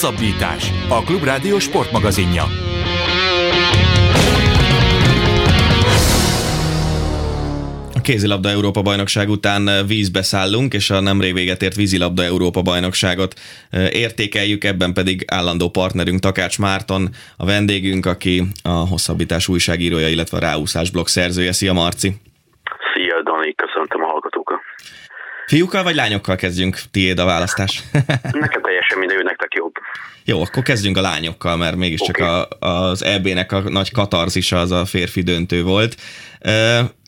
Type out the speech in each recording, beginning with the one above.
Hosszabbítás. A Klubrádió sportmagazinja. A kézilabda Európa bajnokság után vízbe szállunk, és a nemrég véget ért vízilabda Európa bajnokságot értékeljük, ebben pedig állandó partnerünk Takács Márton, a vendégünk, aki a hosszabbítás újságírója, illetve a ráúszás blog szerzője. Szia Marci! Szia Dani, köszöntöm hallgatókat! Fiúkkal vagy lányokkal kezdjünk? Tiéd a választás. Nekem teljesen minden, nektek jobb. Jó, akkor kezdjünk a lányokkal, mert mégiscsak okay. a, az EB-nek a nagy katarzisa az a férfi döntő volt.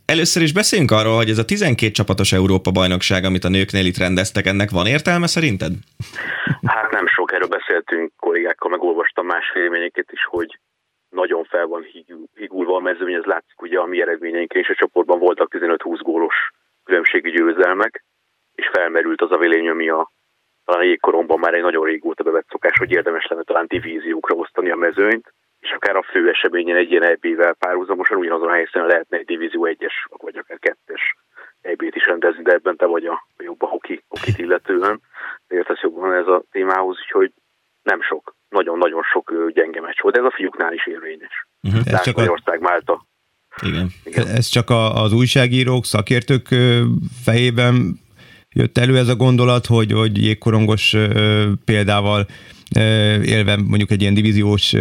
Először is beszéljünk arról, hogy ez a 12 csapatos Európa-bajnokság, amit a nőknél itt rendeztek, ennek van értelme szerinted? Hát nem sok, erről beszéltünk kollégákkal, megolvastam más véleményeket is, hogy nagyon fel van higulva a mezőny, ez látszik ugye a mi eredményeinken is a csoportban voltak 15-20 gólos különbségű győzelmek, és felmerült az a vélemény, ami a talán jégkoromban már egy nagyon régóta bevett szokás, hogy érdemes lenne talán divíziókra osztani a mezőnyt, és akár a fő eseményen egy ilyen EB-vel párhuzamosan ugyanazon a helyszínen lehetne egy divízió egyes, vagy akár kettes EB-t is rendezni, de ebben te vagy a jobb a hoki, hokit illetően. Értesz jobban ez a témához, úgyhogy nem sok, nagyon-nagyon sok gyenge meccs volt. Ez a fiúknál is érvényes. Uh-huh. Ez csak a... Málta. Igen. Igen. Ez csak a, az újságírók, szakértők fejében jött elő ez a gondolat, hogy, hogy jégkorongos példával élve mondjuk egy ilyen divíziós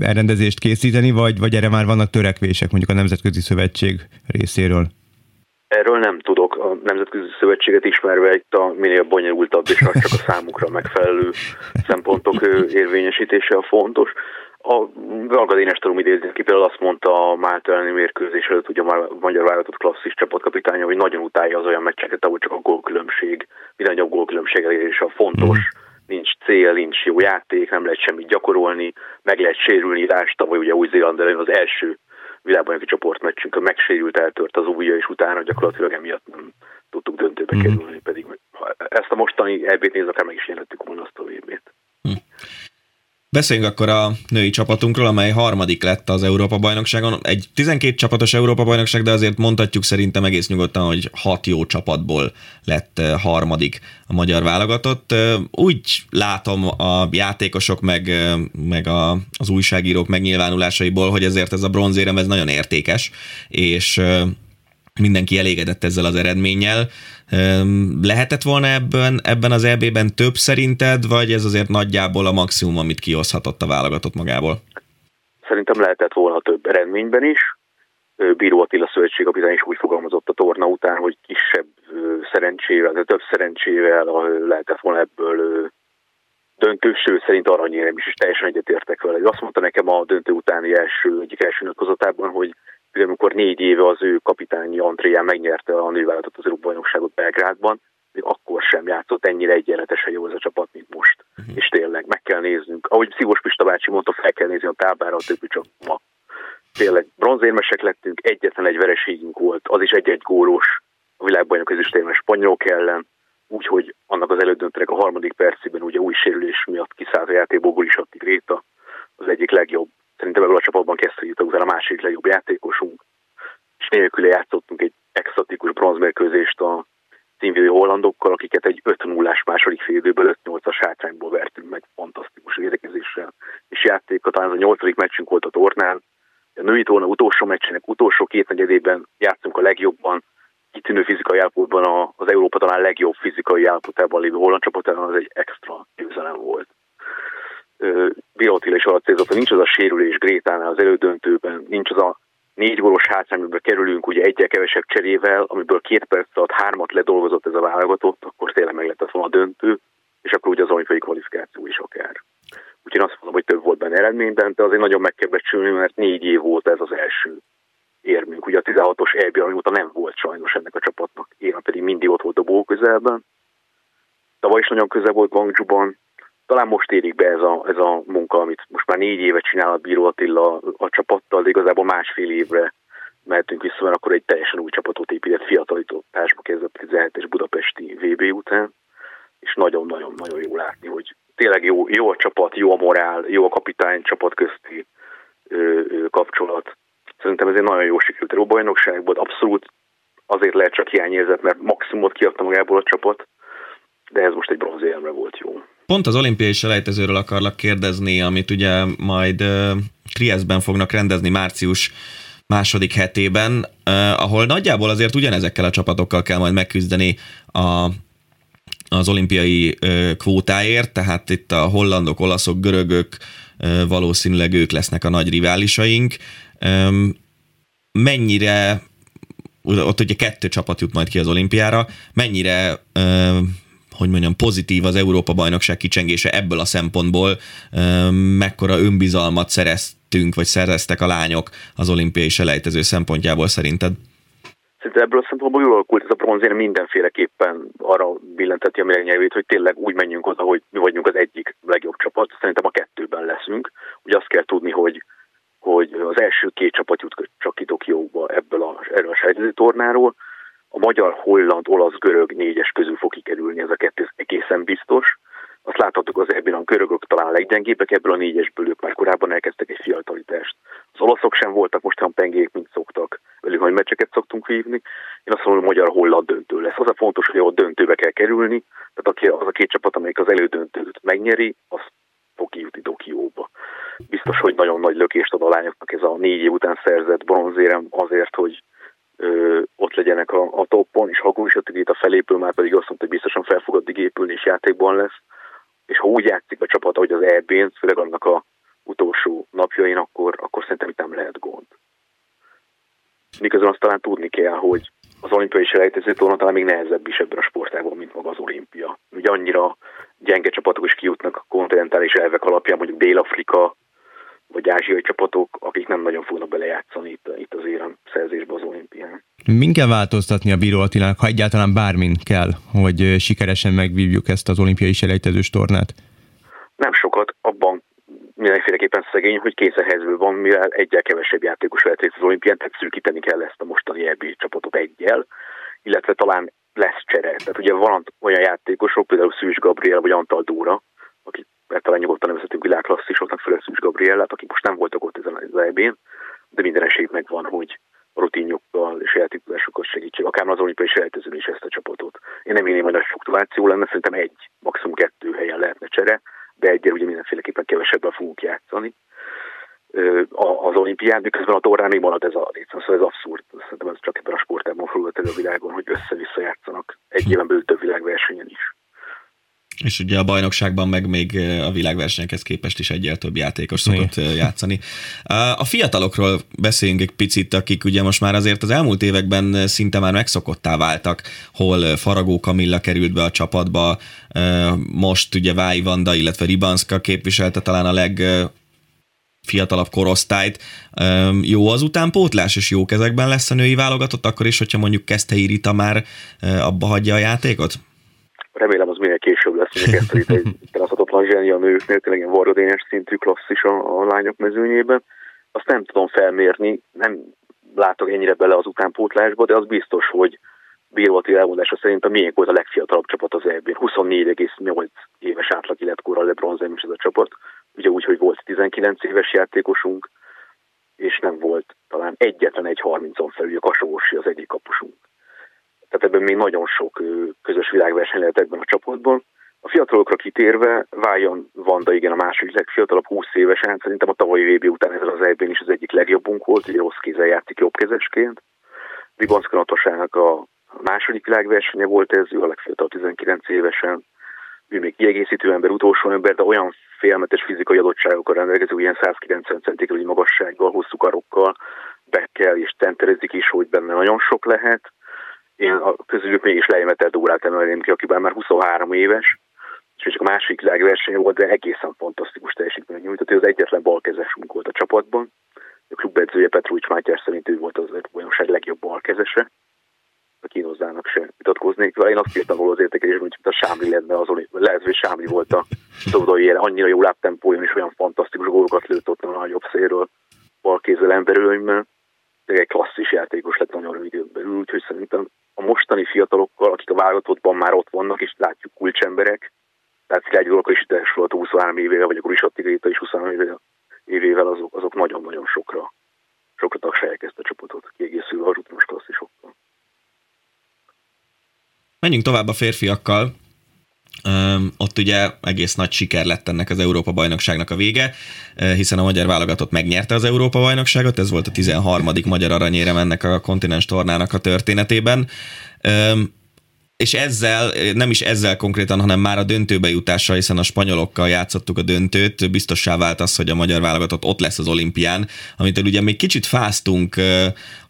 elrendezést készíteni, vagy, vagy erre már vannak törekvések mondjuk a Nemzetközi Szövetség részéről? Erről nem tudok. A Nemzetközi Szövetséget ismerve itt a minél bonyolultabb és csak a számukra megfelelő szempontok érvényesítése a fontos. A Valgadénes tudom idézni, aki például azt mondta a Málta elleni mérkőzés előtt, ugye a magyar vállalatot klasszis csapatkapitánya, hogy nagyon utálja az olyan meccseket, ahol csak a gólkülönbség, nagyobb gólkülönbség elérése a fontos. Mm nincs cél, nincs jó játék, nem lehet semmit gyakorolni, meg lehet sérülni, rás tavaly ugye Új-Zéland ellen az első világbajnoki csoportmeccsünkön megsérült, eltört az ujja, és utána gyakorlatilag emiatt nem tudtuk döntőbe mm. kerülni, pedig ha ezt a mostani EB-t néz, akár meg is nyerhettük volna azt a VB-t. Mm. Beszéljünk akkor a női csapatunkról, amely harmadik lett az Európa-bajnokságon. Egy 12 csapatos Európa-bajnokság, de azért mondhatjuk szerintem egész nyugodtan, hogy hat jó csapatból lett harmadik a magyar válogatott. Úgy látom a játékosok meg, meg a, az újságírók megnyilvánulásaiból, hogy ezért ez a bronzérem ez nagyon értékes, és mindenki elégedett ezzel az eredménnyel. Lehetett volna ebben, ebben az EB-ben több szerinted, vagy ez azért nagyjából a maximum, amit kihozhatott a válogatott magából? Szerintem lehetett volna több eredményben is. Bíró Attila szövetségkapitány is úgy fogalmazott a torna után, hogy kisebb szerencsével, de több szerencsével lehetett volna ebből döntő, sőt szerint aranyérem is, és teljesen egyetértek vele. Azt mondta nekem a döntő utáni első, egyik első nyilatkozatában, hogy amikor négy éve az ő kapitányi Andréján megnyerte a nővállalatot az Európa bajnokságot Belgrádban, még akkor sem játszott ennyire egyenletesen jó ez a csapat, mint most. Uh-huh. És tényleg meg kell néznünk. Ahogy Szívos Pista bácsi mondta, fel kell nézni a táblára a többi csak ma. Tényleg bronzérmesek lettünk, egyetlen egy vereségünk volt, az is egy-egy gólos a világbajnok ezüstérmes spanyolok ellen, úgyhogy annak az elődöntőnek a harmadik percében ugye új sérülés miatt kiszállt a játékból is addig Réta, az egyik legjobb Szerintem ebből a csapatban kezdtük utána a másik legjobb játékosunk, és nélküle játszottunk egy exotikus bronzmérkőzést a címvédő hollandokkal, akiket egy 5 0 második félidőből 5-8-as hátrányból vertünk meg fantasztikus védekezéssel és játékkal. Talán ez a nyolcadik meccsünk volt a tornán. A női torna utolsó meccsének utolsó két negyedében játszunk a legjobban, kitűnő fizikai állapotban az Európa talán legjobb fizikai állapotában lévő holland csapatában az egy extra győzelem volt. Alatt célzott, hogy nincs az a sérülés Grétánál az elődöntőben, nincs az a négy gólos hátszányba kerülünk ugye egyel kevesebb cserével, amiből két perc alatt hármat ledolgozott ez a válogatott, akkor tényleg meg lett volna a döntő, és akkor ugye az olimpiai kvalifikáció is akár. Úgyhogy azt mondom, hogy több volt benne eredményben, de azért nagyon meg kell becsülni, mert négy év volt ez az első érmünk. Ugye a 16-os EB, amióta nem volt sajnos ennek a csapatnak. Én pedig mindig ott volt a ból közelben. Tavaly is nagyon közel volt Guangzhouban, talán most érik be ez a, ez a munka, amit most már négy éve csinál a Bíró Attila a csapattal, de igazából másfél évre mehetünk vissza, mert akkor egy teljesen új csapatot épített fiatalításba kezdett 17-es budapesti VB után, és nagyon-nagyon-nagyon jó látni, hogy tényleg jó, jó a csapat, jó a morál, jó a kapitány csapat közti ö, ö, kapcsolat. Szerintem ez egy nagyon jó sikerült bajnokság volt, abszolút azért lehet csak hiányérzet, mert maximumot kiadta magából a csapat, de ez most egy bronzéremre volt jó. Pont az olimpiai selejtezőről akarlak kérdezni, amit ugye majd Triestben fognak rendezni március második hetében, ahol nagyjából azért ugyanezekkel a csapatokkal kell majd megküzdeni a, az olimpiai kvótáért, tehát itt a hollandok, olaszok, görögök, valószínűleg ők lesznek a nagy riválisaink. Mennyire ott ugye kettő csapat jut majd ki az olimpiára, mennyire hogy mondjam, pozitív az Európa-bajnokság kicsengése ebből a szempontból, mekkora önbizalmat szereztünk, vagy szereztek a lányok az olimpiai selejtező szempontjából szerinted? Szerintem ebből a szempontból jól alakult ez a bronzér mindenféleképpen arra billenteti a nyelvét, hogy tényleg úgy menjünk oda, hogy mi vagyunk az egyik legjobb csapat. Szerintem a kettőben leszünk. Ugye azt kell tudni, hogy hogy az első két csapat jut csak ki Tokióba ebből a, erről a sejtező tornáról, a magyar, holland, olasz, görög négyes közül fog kikerülni, ez a kettő egészen biztos. Azt láthattuk az ebben a görögök talán a leggyengébbek, ebből a négyesből ők már korábban elkezdtek egy fiatalitást. Az olaszok sem voltak most pengék, mint szoktak, velük nagy meccseket szoktunk hívni. Én azt mondom, hogy magyar holland döntő lesz. Az a fontos, hogy ott döntőbe kell kerülni, tehát az a két csapat, amelyik az elődöntőt megnyeri, az fog kijutni Tokióba. Biztos, hogy nagyon nagy lökést ad a lányoknak ez a négy év után szerzett bronzérem azért, hogy ö, ott legyenek a, a toppon, és ha a a felépül, már pedig azt mondta, hogy biztosan fel fog addig épülni, és játékban lesz. És ha úgy játszik a csapat, hogy az EB-n, főleg annak a utolsó napjain, akkor, akkor szerintem itt nem lehet gond. Miközben azt talán tudni kell, hogy az olimpiai selejtező torna talán még nehezebb is ebben a sportágban, mint maga az olimpia. Ugye annyira gyenge csapatok is kijutnak a kontinentális elvek alapján, mondjuk Dél-Afrika, vagy ázsiai csapatok, akik nem nagyon fognak belejátszani itt, itt az érem szerzésbe az olimpián. Min kell változtatni a Bíró Attilának, ha egyáltalán bármin kell, hogy sikeresen megvívjuk ezt az olimpiai selejtezős tornát? Nem sokat, abban mindenféleképpen szegény, hogy kényszerhelyzetben van, mivel egyel kevesebb játékos lehet részt az olimpián, tehát szűkíteni kell ezt a mostani EB csapatot egyel, illetve talán lesz csere. Tehát ugye van olyan játékosok, például Szűs Gabriel vagy Antal Dóra, akik talán nyugodtan nevezhetünk világklasszisoknak, főleg Szűs Gabriellát, akik most nem voltak ott ezen az EB-n, de minden esély megvan, hogy rutinjukkal és játékozásokkal segítség, akár az olimpiai selejtezőn is ezt a csapatot. Én nem én hogy nagy fluktuáció lenne, szerintem egy, maximum kettő helyen lehetne csere, de egyre ugye mindenféleképpen kevesebben fogunk játszani az olimpián, miközben a torrán még marad ez a létszám, szóval ez abszurd. Szerintem ez csak ebben a sportában fordult elő a világon, hogy össze-vissza játszanak egy éven belül több világversenyen is. És ugye a bajnokságban meg még a világversenyekhez képest is egyel több játékos szokott Igen. játszani. A fiatalokról beszéljünk egy picit, akik ugye most már azért az elmúlt években szinte már megszokottá váltak, hol Faragó Kamilla került be a csapatba, most ugye Vái Vanda, illetve Ribanska képviselte talán a leg fiatalabb korosztályt. Jó az utánpótlás, és jó kezekben lesz a női válogatott, akkor is, hogyha mondjuk Keszthelyi Rita már abba hagyja a játékot? Remélem az minél később lesz, ezt itt egy feladhatatlan zseni a nőknél, tényleg ilyen vargadényes szintű klasszis a, a lányok mezőnyében. Azt nem tudom felmérni, nem látok ennyire bele az utánpótlásba, de az biztos, hogy Bíró elmondása szerint a miénk volt a legfiatalabb csapat az EB-n. 24,8 éves átlag életkorral lebronzem is ez a csapat. Ugye úgy, hogy volt 19 éves játékosunk, és nem volt talán egyetlen egy 30-on felül, a Kasósi az egyik kapusunk tehát ebben még nagyon sok közös világverseny lehet ebben a csapatban. A fiatalokra kitérve, Váljon Vanda igen a második legfiatalabb, 20 évesen, szerintem a tavalyi VB után ez az eb is az egyik legjobbunk volt, ugye rossz kézzel játszik jobbkezesként. Ribanszka Natosának a második világversenye volt ez, ő a legfiatalabb 19 évesen, ő még kiegészítő ember, utolsó ember, de olyan félmetes fizikai adottságokkal rendelkező, ilyen 190 cm magassággal, hosszú karokkal, bekkel és tenterezik is, hogy benne nagyon sok lehet én a közülük mégis lejemetett órát emelném ki, akiben már 23 éves, és csak a másik világverseny volt, de egészen fantasztikus teljesítmény nyújtott. Ő az egyetlen balkezesünk volt a csapatban. A klubedzője Petrucs Mátyás szerint ő volt az bajnokság legjobb balkezese. A kínozzának se vitatkoznék vele. Én azt írtam volna az értékelésben, hogy a Sámli lenne az, lehet, hogy Sámli volt a szobdai annyira jó lábtempójon és olyan fantasztikus gólokat lőtt ott a nagyobb szélről balkézzel emberölőmmel. Egy klasszis játékos lett nagyon rövid belül, úgyhogy szerintem a mostani fiatalokkal, akik a válogatottban már ott vannak, és látjuk kulcsemberek, tehát Szilágyi Dolga is ide volt 23 évével, vagy a Guris Attigaita is 23 évével, évével azok, azok nagyon-nagyon sokra, sokra tagságják ezt a csapatot, kiegészülve a rutinos klasszisokkal. Menjünk tovább a férfiakkal. Ott ugye egész nagy siker lett ennek az Európa-bajnokságnak a vége, hiszen a magyar válogatott megnyerte az Európa-bajnokságot, ez volt a 13. magyar aranyérem ennek a kontinens tornának a történetében és ezzel, nem is ezzel konkrétan, hanem már a döntőbe jutásra, hiszen a spanyolokkal játszottuk a döntőt, biztossá vált az, hogy a magyar válogatott ott lesz az olimpián, amit ugye még kicsit fáztunk,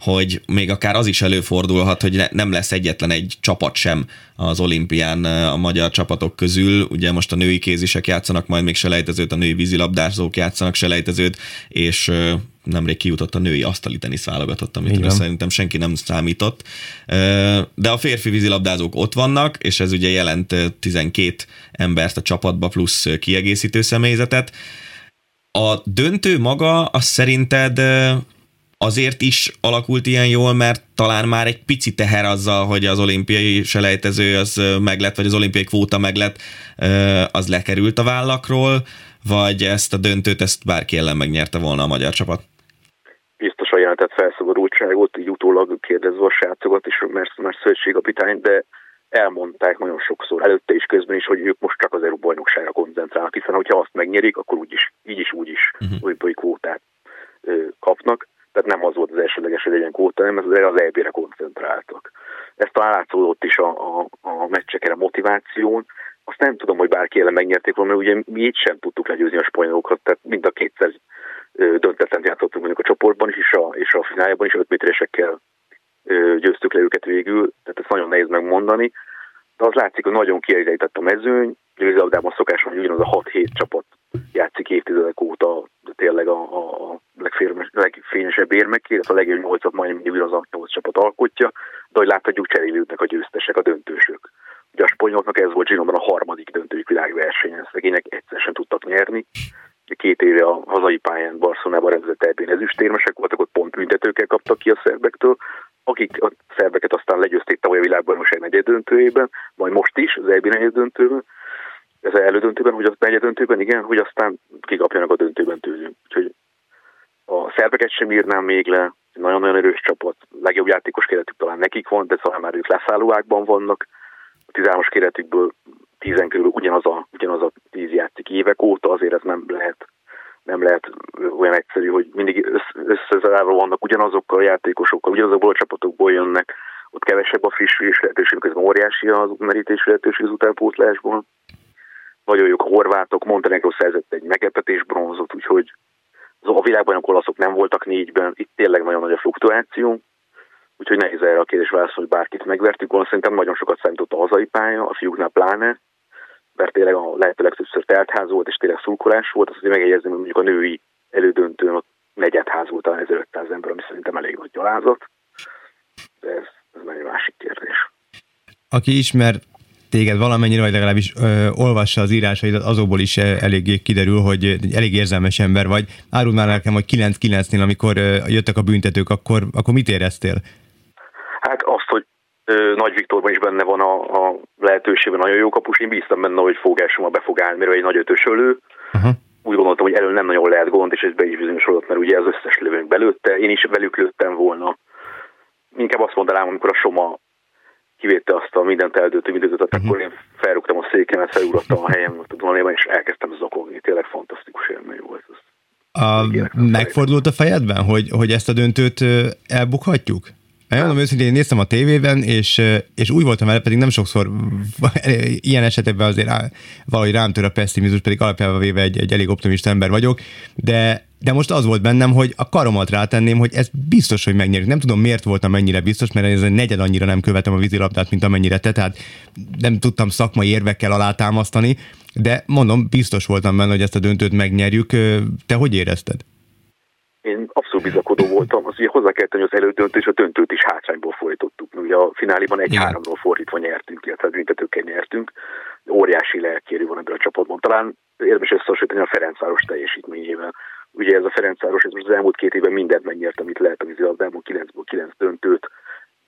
hogy még akár az is előfordulhat, hogy nem lesz egyetlen egy csapat sem az olimpián a magyar csapatok közül. Ugye most a női kézisek játszanak, majd még selejtezőt, a női vízilabdázók játszanak selejtezőt, és nemrég kijutott a női asztali tenisz válogatott, amit szerintem senki nem számított. De a férfi vízilabdázók ott vannak, és ez ugye jelent 12 embert a csapatba plusz kiegészítő személyzetet. A döntő maga, az szerinted azért is alakult ilyen jól, mert talán már egy pici teher azzal, hogy az olimpiai selejtező az meglett, vagy az olimpiai kvóta meglett, az lekerült a vállakról, vagy ezt a döntőt, ezt bárki ellen megnyerte volna a magyar csapat? Biztosan jelentett felszabadultságot, így utólag kérdezve a srácokat is, mert, mert szövetségkapitány, de elmondták nagyon sokszor, előtte is közben is, hogy ők most csak az EU bajnokságra koncentrálnak, hiszen hogyha azt megnyerik, akkor úgyis, így is úgy is uh-huh. olimpiai kvótát ö, kapnak. Tehát nem az volt az elsődleges, hogy legyen kvóta, nem, ez az EB-re koncentráltak. Ez talán látszódott is a, a, a meccseken a motiváción. Azt nem tudom, hogy bárki ellen megnyerték volna, mert ugye mi így sem tudtuk legyőzni a spanyolokat, tehát mind a kétszer döntetlen játszottunk mondjuk a csoportban is, és a, és a fináljában is 5 méteresekkel győztük le őket végül, tehát ezt nagyon nehéz megmondani. De az látszik, hogy nagyon kiegyenlített a mezőny, vízilabdában szokás, hogy ugyanaz a 6-7 csapat játszik évtizedek óta, de tényleg a, a legfényesebb érmekért, a legjobb 8 majdnem mindig az a 8 csapat alkotja, de hogy láthatjuk, cserélődnek a győztesek, a döntősök. Ugye a spanyoloknak ez volt Zsinóban a harmadik döntőjük világversenyen, szegények egyszer sem tudtak nyerni, két éve a hazai pályán Barcelonában rendezett ebbén ezüstérmesek voltak, ott pont büntetőkkel kaptak ki a szerbektől, akik a szerbeket aztán legyőzték tavaly a világbajnokság negyed döntőjében, majd most is az EB negyed döntőben, ez az elődöntőben, hogy a negyed döntőben, igen, hogy aztán kikapjanak a döntőben tőlünk. Úgyhogy a szerbeket sem írnám még le, nagyon-nagyon erős csapat, legjobb játékos keretük talán nekik van, de szóval már ők leszállóákban vannak. A 13-as keretükből tízen körül ugyanaz a, ugyanaz a tíz játszik évek óta, azért ez nem lehet nem lehet olyan egyszerű, hogy mindig összezárva vannak ugyanazokkal a játékosokkal, ugyanazokból a csapatokból jönnek, ott kevesebb a frissülés lehetőség, közben óriási az merítési lehetőség az utánpótlásból. Nagyon jók a horvátok, Montenegro szerzett egy meglepetés bronzot, úgyhogy a világbajnok olaszok nem voltak négyben, itt tényleg nagyon nagy a fluktuáció, úgyhogy nehéz erre a kérdés válaszolni, hogy bárkit megvertük volna. Szerintem nagyon sokat számított a hazai pálya, a fiúknál pláne, mert tényleg a lehető legtöbbször teltház volt, és tényleg szurkolás volt, azt azért megjegyezni, hogy mondjuk a női elődöntőn ott negyedház volt a 1500 ember, ami szerintem elég nagy gyalázat, de ez, ez már egy másik kérdés. Aki ismer téged valamennyire, vagy legalábbis ö, olvassa az írásaidat, azokból is eléggé kiderül, hogy elég érzelmes ember vagy. Áruld már nekem, hogy 9-9-nél, amikor ö, jöttek a büntetők, akkor, akkor mit éreztél? Hát hogy nagy Viktorban is benne van a, a lehetőségben nagyon jó kapus. Én bíztam benne, hogy fogásommal be fog állni, mert egy nagy ötösölő. Uh-huh. Úgy gondoltam, hogy elő nem nagyon lehet gond, és ez be is bizonyosodott, mert ugye az összes lövőnk belőtte. Én is velük lőttem volna. Inkább azt mondanám, amikor a Soma kivétte azt a mindent eldőtő mindent, uh-huh. akkor én felrúgtam a székemet, felugrottam a helyem a Dunalében, és elkezdtem zokogni. Tényleg fantasztikus élmény volt ez. A, megfordult a fejedben, hogy, hogy ezt a döntőt elbukhatjuk? Megmondom őszintén, én néztem a tévében, és, és úgy voltam vele, pedig nem sokszor ilyen esetekben azért valahogy rám tör a pessimizmus, pedig alapjában véve egy, egy elég optimista ember vagyok, de de most az volt bennem, hogy a karomat rátenném, hogy ez biztos, hogy megnyerjük. Nem tudom, miért voltam mennyire biztos, mert ez egy negyed annyira nem követem a vízilabdát, mint amennyire te, tehát nem tudtam szakmai érvekkel alátámasztani, de mondom, biztos voltam benne, hogy ezt a döntőt megnyerjük. Te hogy érezted? én abszolút bizakodó voltam, az ugye hozzá kell tenni, az elődöntő és a döntőt is hátrányból folytottuk. Ugye a fináliban egy háromról fordítva nyertünk, illetve büntetőkkel nyertünk. Óriási lelkérű van ebben a csapatban. Talán érdemes összehasonlítani a Ferencváros teljesítményével. Ugye ez a Ferencváros ez most az elmúlt két évben mindent megnyert, amit lehet a vízilabdában, 9-ből 9 döntőt,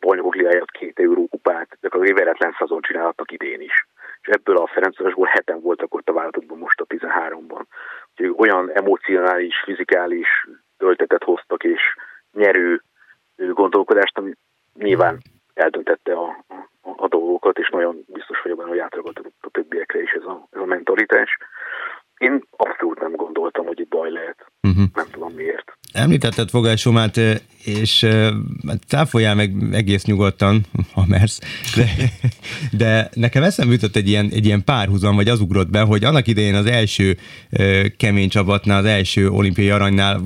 bajnokok ligáját, két eurókupát, de a veretlen szezon csinálhatnak idén is. És ebből a Ferencvárosból heten voltak ott a vállalatban most a 13-ban. Úgyhogy olyan emocionális, fizikális töltetet hoztak, és nyerő gondolkodást, ami nyilván eldöntette a, a, a dolgokat, és nagyon biztos vagyok benne, hogy átragadott a többiekre Én abszolút nem gondoltam, hogy itt baj lehet. Uh-huh. Nem tudom miért. Említetted Fogásomát, és cáfoljál meg egész nyugodtan, ha mersz, de, de nekem eszembe jutott egy ilyen, egy ilyen párhuzam, vagy az ugrott be, hogy annak idején az első kemény csapatnál, az első olimpiai aranynál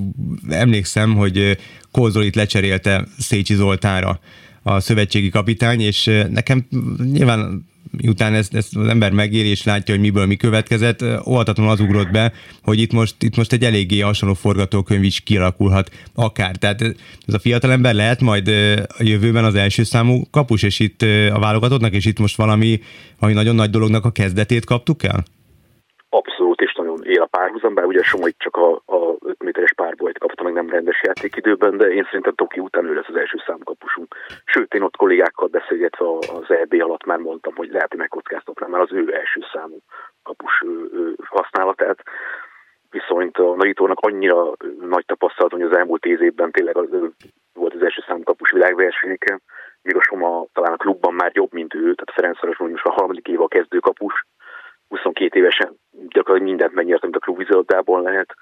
emlékszem, hogy Kózolit lecserélte Szécsi Zoltánra a szövetségi kapitány, és nekem nyilván miután ezt, ezt az ember megéri és látja, hogy miből mi következett, óvatatlanul az ugrott be, hogy itt most, itt most egy eléggé hasonló forgatókönyv is kialakulhat akár. Tehát ez a fiatalember lehet majd a jövőben az első számú kapus, és itt a válogatottnak, és itt most valami, valami nagyon nagy dolognak a kezdetét kaptuk el? Abszolút, és nagyon él a párhuzam, bár ugye Somogy csak a 5 méteres párbolyt kapta meg nem rendes játékidőben, de én szerintem Toki után ő lesz az első számú kapusunk. Sőt, én ott kollégákkal beszélgetve az EB alatt már mondtam, hogy lehet, hogy megkockáztatnám már az ő első számú kapus használatát. Viszont a nagyítónak annyira nagy tapasztalat, hogy az elmúlt tíz évben tényleg az, volt az első számú kapus világversenyeken, míg a Soma talán a klubban már jobb, mint ő, tehát Ferenc hogy most a harmadik éve a kezdőkapus, 22 évesen gyakorlatilag mindent megnyert, amit a klubvizoldából lehet,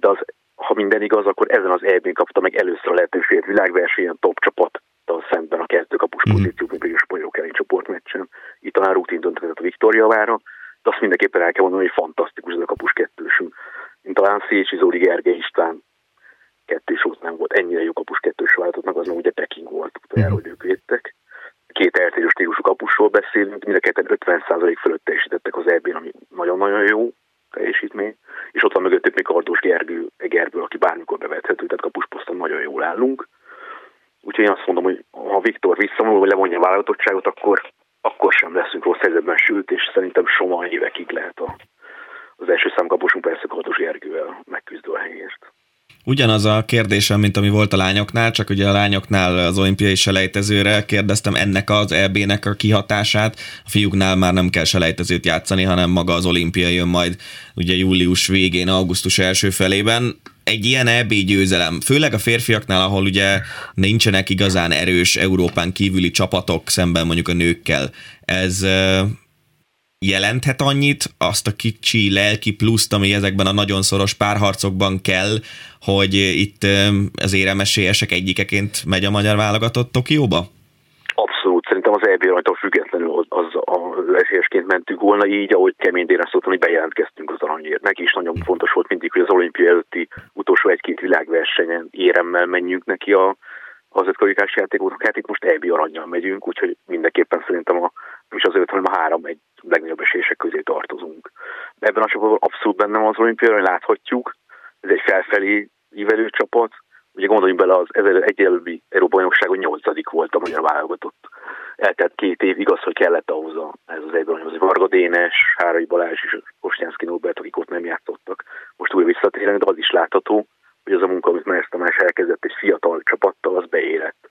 de az, ha minden igaz, akkor ezen az EB-n kapta meg először a lehetőséget világversenyen top csapat a szemben a kezdőkapus mm. pozíciót, mint a spanyolok elleni csoportmeccsen. Itt talán rutin döntetett a Viktória vára, de azt mindenképpen el kell mondani, hogy fantasztikus ez a kapus kettősünk. Mint talán Szécsi Zóri Gergely István kettős ott nem volt ennyire jó kapus kettős váltottnak, az ugye Peking volt, utoljára, hogy ők védtek két eltérő stílusú kapusról beszélünk, mind a ketten 50% fölött teljesítettek az eb ami nagyon-nagyon jó teljesítmény, és ott van mögöttük még Kardos Gergő Egerből, aki bármikor bevethető, tehát kapusposzton nagyon jól állunk. Úgyhogy én azt mondom, hogy ha Viktor visszamondja, hogy levonja a válogatottságot, akkor, akkor sem leszünk rossz helyzetben sült, és szerintem Soma évekig lehet a, az első számkapusunk persze Kardos Gergővel megküzdő a helyért. Ugyanaz a kérdésem, mint ami volt a lányoknál, csak ugye a lányoknál az olimpiai selejtezőre kérdeztem ennek az EB-nek a kihatását. A fiúknál már nem kell selejtezőt játszani, hanem maga az olimpia jön majd ugye július végén, augusztus első felében. Egy ilyen EB győzelem, főleg a férfiaknál, ahol ugye nincsenek igazán erős Európán kívüli csapatok szemben mondjuk a nőkkel, ez jelenthet annyit, azt a kicsi lelki pluszt, ami ezekben a nagyon szoros párharcokban kell, hogy itt az éremesélyesek egyikeként megy a magyar válogatott Tokióba? Abszolút, szerintem az EB rajta függetlenül az, az a esélyesként mentünk volna így, ahogy kemény délen szóltam, hogy bejelentkeztünk az aranyért. Neki is nagyon fontos volt mindig, hogy az olimpia előtti utolsó egy-két világversenyen éremmel menjünk neki a, az öt karikás játékoknak. Hát itt most EB aranyjal megyünk, úgyhogy mindenképpen szerintem a, is az öt, hanem a három egy legnagyobb esélyesek közé tartozunk. Ebben a csapatban abszolút bennem az olimpiára, láthatjuk, ez egy felfelé ívelő csapat. Ugye gondoljunk bele, az egy előbbi Európa-bajnokságon nyolcadik volt a magyar válogatott. Eltelt két év, igaz, hogy kellett ahhoz a, ez az egyben, hogy Varga Dénes, Hárai Balázs és Kostjánszki Norbert, akik ott nem játszottak. Most újra visszatérnek, de az is látható, hogy az a munka, amit Mersz Tamás elkezdett egy fiatal csapattal, az beérett.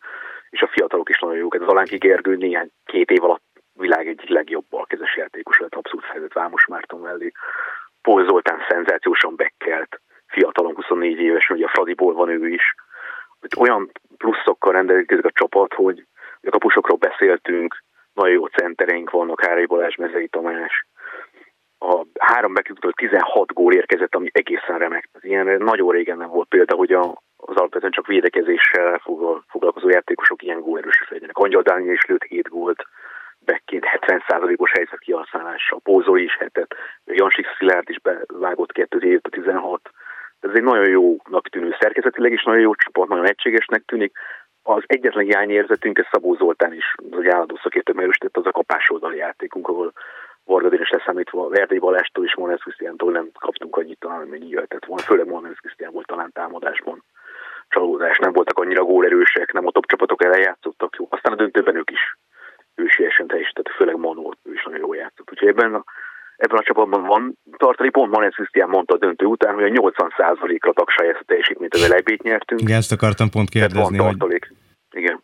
És a fiatalok is nagyon jók. Ez az Alánki Gergő néhány két év alatt világ egyik legjobb balkezes játékos lett, abszolút fejlett Vámos Márton mellé. Paul Zoltán szenzációsan bekkelt, fiatalon 24 éves, ugye a Fradiból van ő is. Hogy olyan pluszokkal rendelkezik a csapat, hogy a kapusokról beszéltünk, nagyon jó centereink vannak, Hárai Balázs, Mezei Tamás. A három beküktől 16 gól érkezett, ami egészen remek. Ilyen nagyon régen nem volt példa, hogy a, az alapvetően csak védekezéssel foglalkozó játékosok ilyen gólerősek legyenek. Angyal Dániel is lőtt 7 gólt, bekként 70%-os helyzet kihasználása, Pózoli is hetet, Jansik Szilárd is bevágott 2016. Ez egy nagyon jónak tűnő szerkezetileg is nagyon jó csapat, nagyon egységesnek tűnik. Az egyetlen hiányérzetünk, ez Szabó Zoltán is, az állandó szakértő megerősített, az a kapásoldali játékunk, ahol Vargadén is leszámítva Verdei Balástól és Monez Krisztiántól nem kaptunk annyit talán, amennyi jöhetett volna. Főleg Monez Krisztián volt talán támadásban csalódás, nem voltak annyira gólerősek, nem a top csapatok ellen játszottak jó. Aztán a döntőben ők is ősiesen teljesített, főleg Manó ő is nagyon jól játszott. Úgyhogy ebben a, ebben a csapatban van tartalék, pont Manez Krisztián mondta a döntő után, hogy a 80%-ra tagsálja ezt a teljesítményt, az elejbét nyertünk. Igen, ezt akartam pont kérdezni. van tartalék. Hogy... Igen.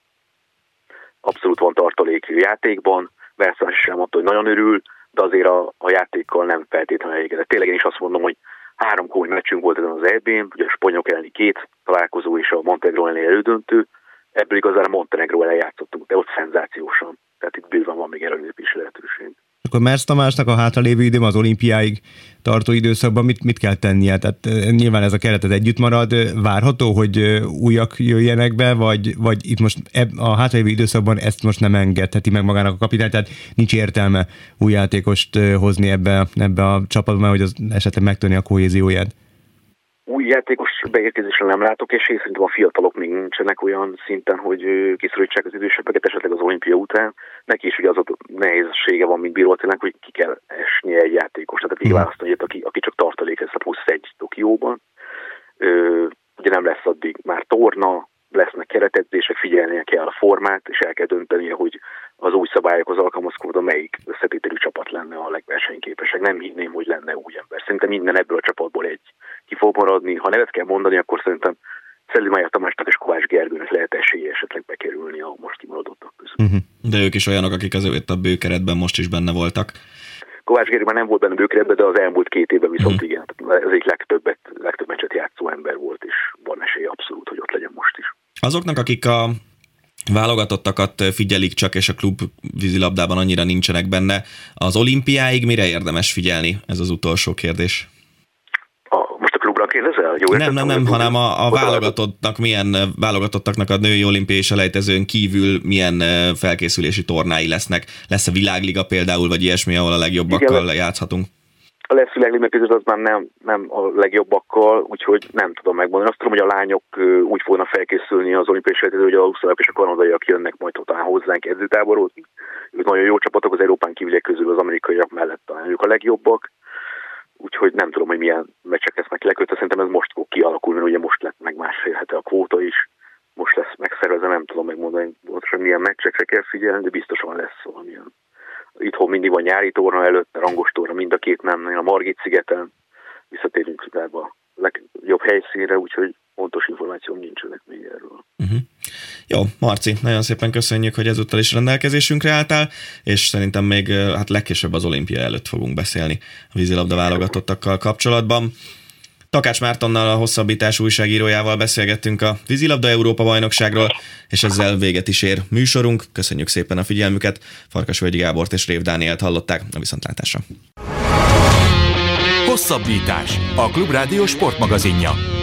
Abszolút van tartalék játékban. Verszás sem mondta, hogy nagyon örül, de azért a, a játékkal nem feltétlenül elégedett. Tényleg én is azt mondom, hogy három kóny meccsünk volt ezen az EB-n, ugye a spanyolok elleni két találkozó és a Montenegro elleni elődöntő, ebből igazán a Montenegro ellen játszottunk, de ott szenzációsan. Tehát itt bőven van még előlépési lehetőség. Akkor Mersz Tamásnak a hátralévő időm az olimpiáig tartó időszakban mit, mit kell tennie? Tehát nyilván ez a keret az együtt marad, várható, hogy újak jöjjenek be, vagy, vagy itt most eb, a hátralévő időszakban ezt most nem engedheti meg magának a kapitány, tehát nincs értelme új játékost hozni ebbe, ebbe a csapatba, hogy az esetleg megtörni a kohézióját új játékos beérkezésre nem látok, és én szerintem a fiatalok még nincsenek olyan szinten, hogy kiszorítsák az idősebbeket, esetleg az olimpia után. Neki is ugye az a nehézsége van, mint Bíró hogy ki kell esnie egy játékos, tehát végigválasztani egyet, aki, aki csak tartalék ezt a plusz egy Tokióban. Ö, ugye nem lesz addig már torna, lesznek keretedzések, figyelnie kell a formát, és el kell döntenie, hogy az új szabályokhoz alkalmazkodva melyik összetételű csapat lenne a legversenyképesebb. Nem hinném, hogy lenne új ember. Szerintem minden ebből a csapatból egy ki fog maradni. Ha nevet kell mondani, akkor szerintem Szeli Maja Tamásnak és Kovács Gergőnek lehet esélye esetleg bekerülni a most kimaradottak között. Uh-huh. De ők is olyanok, akik azért a bőkeretben most is benne voltak. Kovács Gergő már nem volt benne bőkeretben, de az elmúlt két évben viszont uh-huh. igen. Ez egy legtöbbet, legtöbb meccset játszó ember volt, és van esély abszolút, hogy ott legyen most is. Azoknak, akik a válogatottakat figyelik csak, és a klub vízilabdában annyira nincsenek benne, az olimpiáig mire érdemes figyelni? Ez az utolsó kérdés kérdezel? Jó, nem, nem, nem, hanem a, a válogatottnak milyen válogatottaknak a női olimpiai selejtezőn kívül milyen felkészülési tornái lesznek. Lesz a világliga például, vagy ilyesmi, ahol a legjobbakkal Igen, játszhatunk? A lesz világliga között az már nem, nem a legjobbakkal, úgyhogy nem tudom megmondani. Azt tudom, hogy a lányok úgy fognak felkészülni az olimpiai selejtező, hogy a ausztrálok és a kanadaiak jönnek majd talán hozzánk edzőtáborozni. Ők nagyon jó csapatok az Európán kívüliek közül az amerikaiak mellett talán ők a legjobbak úgyhogy nem tudom, hogy milyen meccsek lesznek lekötve, szerintem ez most fog kialakulni, mert ugye most lett meg másfél hete a kvóta is, most lesz megszervezve, nem tudom megmondani pontosan milyen meccsekre kell figyelni, de biztosan lesz valamilyen. Itthon mindig van nyári torna előtt, rangos torna mind a két nem, a Margit szigeten, visszatérünk a legjobb helyszínre, úgyhogy pontos információm nincsenek még erről. Uh-huh. Jó, Marci, nagyon szépen köszönjük, hogy ezúttal is rendelkezésünkre álltál, és szerintem még hát legkésőbb az olimpia előtt fogunk beszélni a vízilabda válogatottakkal kapcsolatban. Takács Mártonnal, a hosszabbítás újságírójával beszélgettünk a vízilabda Európa bajnokságról, és ezzel véget is ér műsorunk. Köszönjük szépen a figyelmüket. Farkas Völgyi Gábort és Rév Dánielt hallották a viszontlátásra. Hosszabbítás. A Klubrádió sportmagazinja.